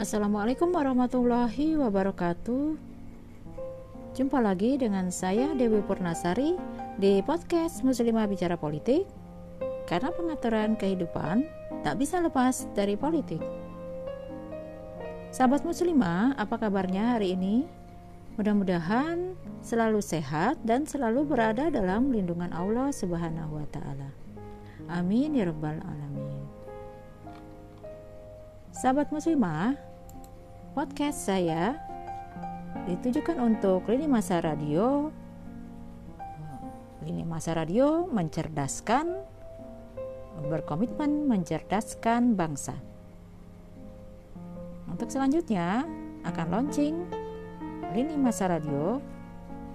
Assalamualaikum warahmatullahi wabarakatuh. Jumpa lagi dengan saya Dewi Purnasari di podcast Muslimah Bicara Politik. Karena pengaturan kehidupan tak bisa lepas dari politik. Sahabat Muslimah, apa kabarnya hari ini? Mudah-mudahan selalu sehat dan selalu berada dalam lindungan Allah Subhanahu wa taala. Amin ya rabbal alamin. Sahabat muslimah, podcast saya ditujukan untuk lini masa radio. Lini masa radio mencerdaskan, berkomitmen mencerdaskan bangsa. Untuk selanjutnya akan launching lini masa radio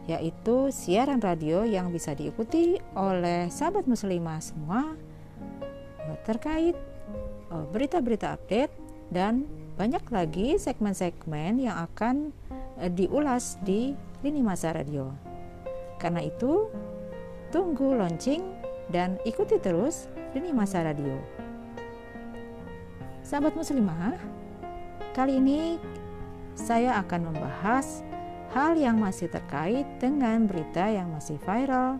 yaitu siaran radio yang bisa diikuti oleh sahabat muslimah semua terkait eh, berita-berita update dan banyak lagi segmen-segmen yang akan uh, diulas di lini masa radio. Karena itu, tunggu launching dan ikuti terus lini masa radio. Sahabat muslimah, kali ini saya akan membahas hal yang masih terkait dengan berita yang masih viral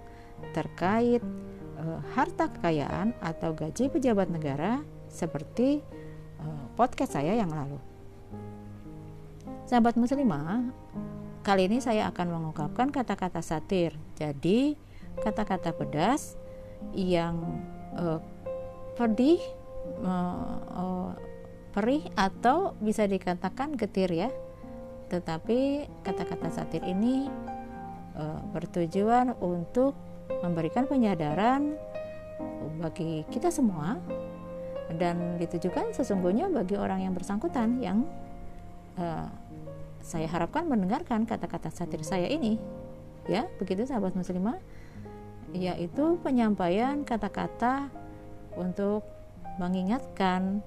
terkait uh, harta kekayaan atau gaji pejabat negara seperti Eh, podcast saya yang lalu. Sahabat muslimah, kali ini saya akan mengungkapkan kata-kata satir. Jadi, kata-kata pedas yang uh, pedih, uh, uh, perih atau bisa dikatakan getir ya. Tetapi kata-kata satir ini uh, bertujuan untuk memberikan penyadaran bagi kita semua dan ditujukan sesungguhnya bagi orang yang bersangkutan yang uh, saya harapkan mendengarkan kata-kata satir saya ini ya begitu sahabat muslimah yaitu penyampaian kata-kata untuk mengingatkan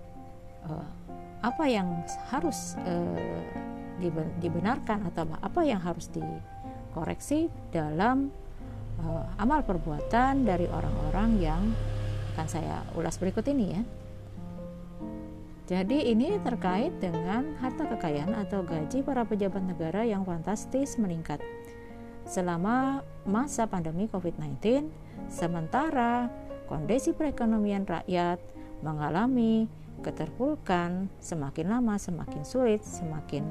uh, apa yang harus uh, dibenarkan atau apa yang harus dikoreksi dalam uh, amal perbuatan dari orang-orang yang akan saya ulas berikut ini ya. Jadi ini terkait dengan harta kekayaan atau gaji para pejabat negara yang fantastis meningkat. Selama masa pandemi COVID-19 sementara kondisi perekonomian rakyat mengalami keterpurukan semakin lama semakin sulit semakin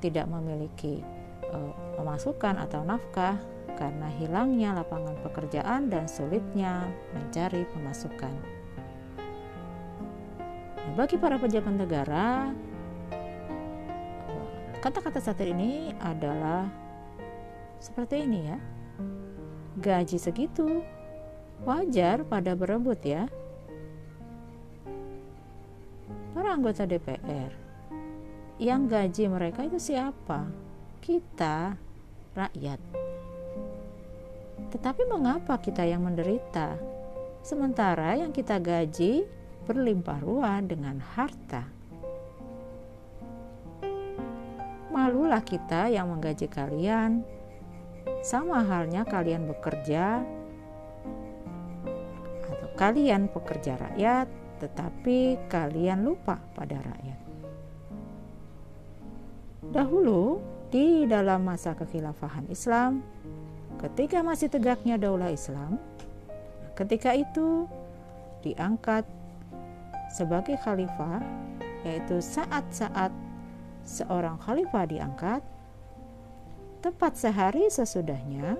tidak memiliki uh, pemasukan atau nafkah karena hilangnya lapangan pekerjaan dan sulitnya mencari pemasukan bagi para pejabat negara, kata-kata satir ini adalah seperti ini ya. Gaji segitu wajar pada berebut ya. Para anggota DPR yang gaji mereka itu siapa? Kita, rakyat. Tetapi mengapa kita yang menderita? Sementara yang kita gaji berlimpah ruah dengan harta. Malulah kita yang menggaji kalian, sama halnya kalian bekerja atau kalian pekerja rakyat, tetapi kalian lupa pada rakyat. Dahulu, di dalam masa kekhilafahan Islam, ketika masih tegaknya daulah Islam, ketika itu diangkat sebagai khalifah, yaitu saat-saat seorang khalifah diangkat, tepat sehari sesudahnya,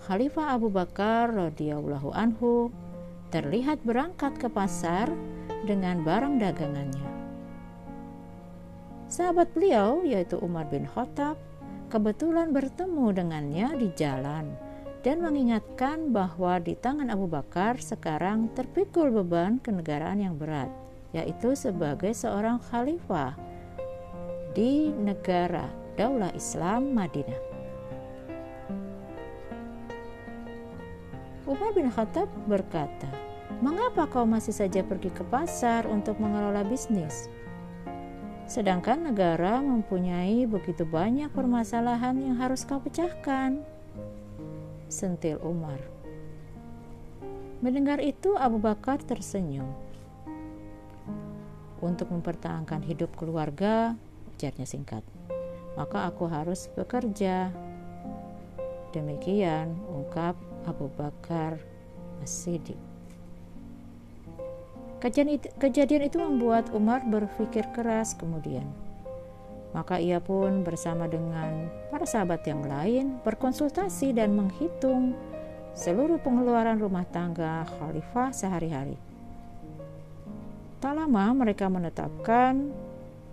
Khalifah Abu Bakar radhiyallahu anhu terlihat berangkat ke pasar dengan barang dagangannya. Sahabat beliau yaitu Umar bin Khattab kebetulan bertemu dengannya di jalan dan mengingatkan bahwa di tangan Abu Bakar sekarang terpikul beban kenegaraan yang berat, yaitu sebagai seorang khalifah di negara Daulah Islam Madinah. Umar bin Khattab berkata, "Mengapa kau masih saja pergi ke pasar untuk mengelola bisnis?" Sedangkan negara mempunyai begitu banyak permasalahan yang harus kau pecahkan sentil Umar. Mendengar itu Abu Bakar tersenyum. untuk mempertahankan hidup keluarga, ujarnya singkat. Maka aku harus bekerja. Demikian ungkap Abu Bakar As-Siddiq. Kejadian itu membuat Umar berpikir keras kemudian. Maka ia pun bersama dengan para sahabat yang lain berkonsultasi dan menghitung seluruh pengeluaran rumah tangga khalifah sehari-hari. Tak lama mereka menetapkan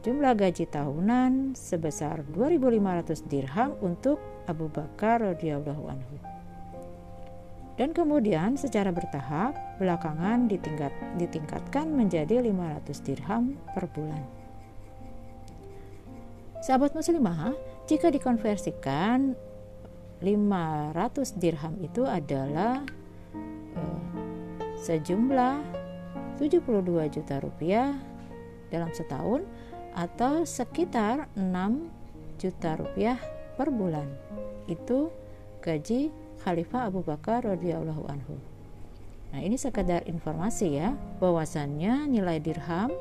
jumlah gaji tahunan sebesar 2.500 dirham untuk Abu Bakar radhiyallahu anhu. Dan kemudian secara bertahap belakangan ditingkat, ditingkatkan menjadi 500 dirham per bulan. Sahabat muslimah, jika dikonversikan 500 dirham itu adalah eh, sejumlah 72 juta rupiah dalam setahun atau sekitar 6 juta rupiah per bulan. Itu gaji Khalifah Abu Bakar radhiyallahu anhu. Nah, ini sekadar informasi ya, bahwasannya nilai dirham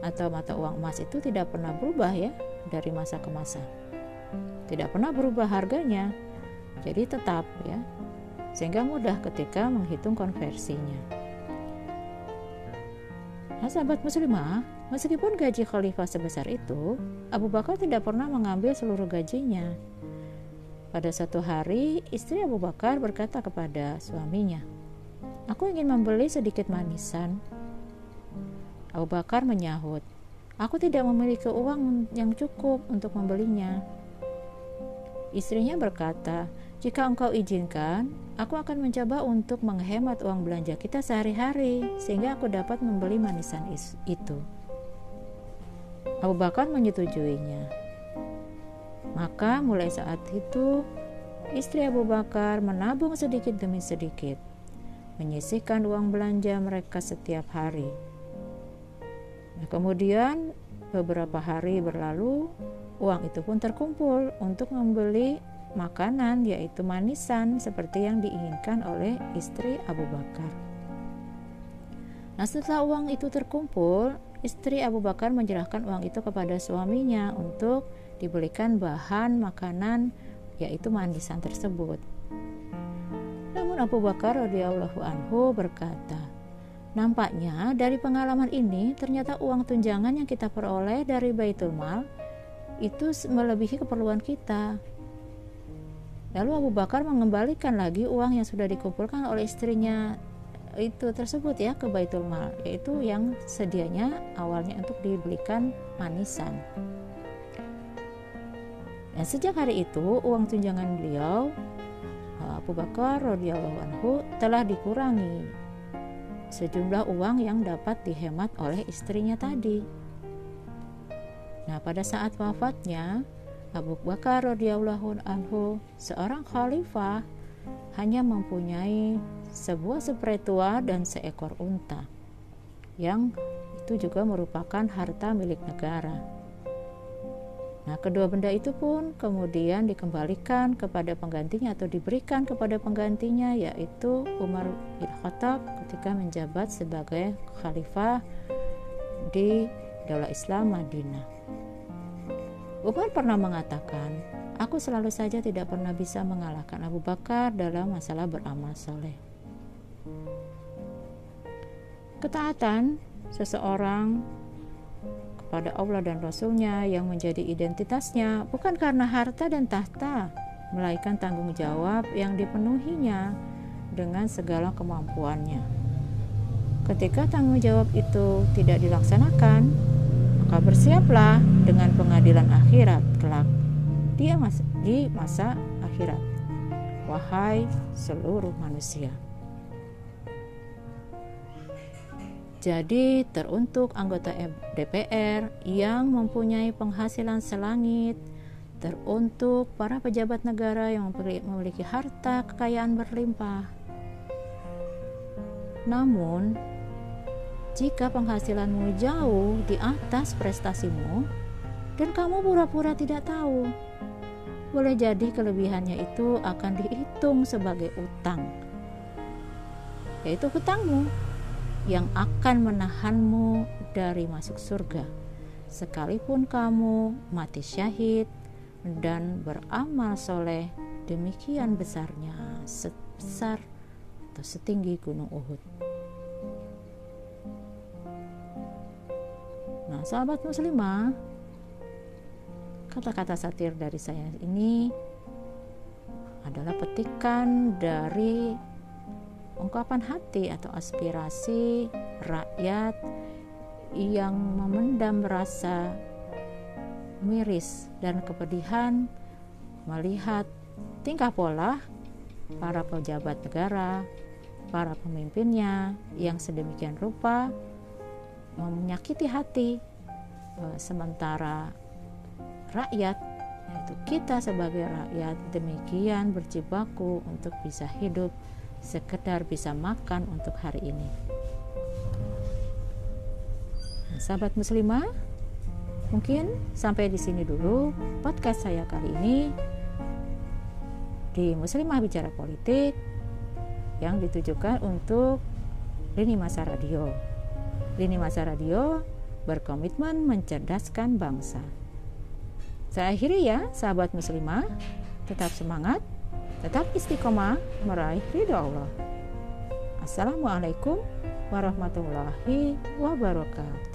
atau mata uang emas itu tidak pernah berubah ya dari masa ke masa. Tidak pernah berubah harganya. Jadi tetap ya. Sehingga mudah ketika menghitung konversinya. Nah, sahabat muslimah, meskipun gaji khalifah sebesar itu, Abu Bakar tidak pernah mengambil seluruh gajinya. Pada satu hari, istri Abu Bakar berkata kepada suaminya, "Aku ingin membeli sedikit manisan." Abu Bakar menyahut, "Aku tidak memiliki uang yang cukup untuk membelinya." Istrinya berkata, "Jika engkau izinkan, aku akan mencoba untuk menghemat uang belanja kita sehari-hari sehingga aku dapat membeli manisan itu." Abu Bakar menyetujuinya. Maka mulai saat itu istri Abu Bakar menabung sedikit demi sedikit, menyisihkan uang belanja mereka setiap hari. Nah, kemudian beberapa hari berlalu, uang itu pun terkumpul untuk membeli makanan yaitu manisan seperti yang diinginkan oleh istri Abu Bakar. Nah, setelah uang itu terkumpul, istri Abu Bakar menyerahkan uang itu kepada suaminya untuk dibelikan bahan makanan yaitu mandisan tersebut. Namun Abu Bakar radhiyallahu anhu berkata, "Nampaknya dari pengalaman ini ternyata uang tunjangan yang kita peroleh dari Baitul Mal itu melebihi keperluan kita." Lalu Abu Bakar mengembalikan lagi uang yang sudah dikumpulkan oleh istrinya itu tersebut ya ke Baitul Mal, yaitu yang sedianya awalnya untuk dibelikan manisan. Dan sejak hari itu uang tunjangan beliau Abu Bakar radhiyallahu anhu telah dikurangi sejumlah uang yang dapat dihemat oleh istrinya tadi. Nah, pada saat wafatnya Abu Bakar radhiyallahu anhu seorang khalifah hanya mempunyai sebuah spray tua dan seekor unta yang itu juga merupakan harta milik negara. Nah, kedua benda itu pun kemudian dikembalikan kepada penggantinya atau diberikan kepada penggantinya yaitu Umar bin Khattab ketika menjabat sebagai khalifah di Daulah Islam Madinah. Umar pernah mengatakan, "Aku selalu saja tidak pernah bisa mengalahkan Abu Bakar dalam masalah beramal soleh." Ketaatan seseorang pada Allah dan Rasulnya yang menjadi identitasnya bukan karena harta dan tahta, melainkan tanggung jawab yang dipenuhinya dengan segala kemampuannya. Ketika tanggung jawab itu tidak dilaksanakan, maka bersiaplah dengan pengadilan akhirat kelak di masa akhirat. Wahai seluruh manusia. Jadi, teruntuk anggota DPR yang mempunyai penghasilan selangit, teruntuk para pejabat negara yang memiliki harta kekayaan berlimpah. Namun, jika penghasilanmu jauh di atas prestasimu dan kamu pura-pura tidak tahu, boleh jadi kelebihannya itu akan dihitung sebagai utang, yaitu hutangmu yang akan menahanmu dari masuk surga, sekalipun kamu mati syahid dan beramal soleh demikian besarnya sebesar atau setinggi gunung Uhud. Nah, sahabat muslimah, kata-kata satir dari saya ini adalah petikan dari ungkapan hati atau aspirasi rakyat yang memendam rasa miris dan kepedihan melihat tingkah pola para pejabat negara, para pemimpinnya yang sedemikian rupa menyakiti hati eh, sementara rakyat yaitu kita sebagai rakyat demikian berjibaku untuk bisa hidup sekedar bisa makan untuk hari ini. Nah, sahabat muslimah, mungkin sampai di sini dulu podcast saya kali ini di Muslimah Bicara Politik yang ditujukan untuk Lini Masa Radio. Lini Masa Radio berkomitmen mencerdaskan bangsa. Saya akhiri ya, sahabat muslimah, tetap semangat, tetap istiqomah meraih ridho Allah. Assalamualaikum warahmatullahi wabarakatuh.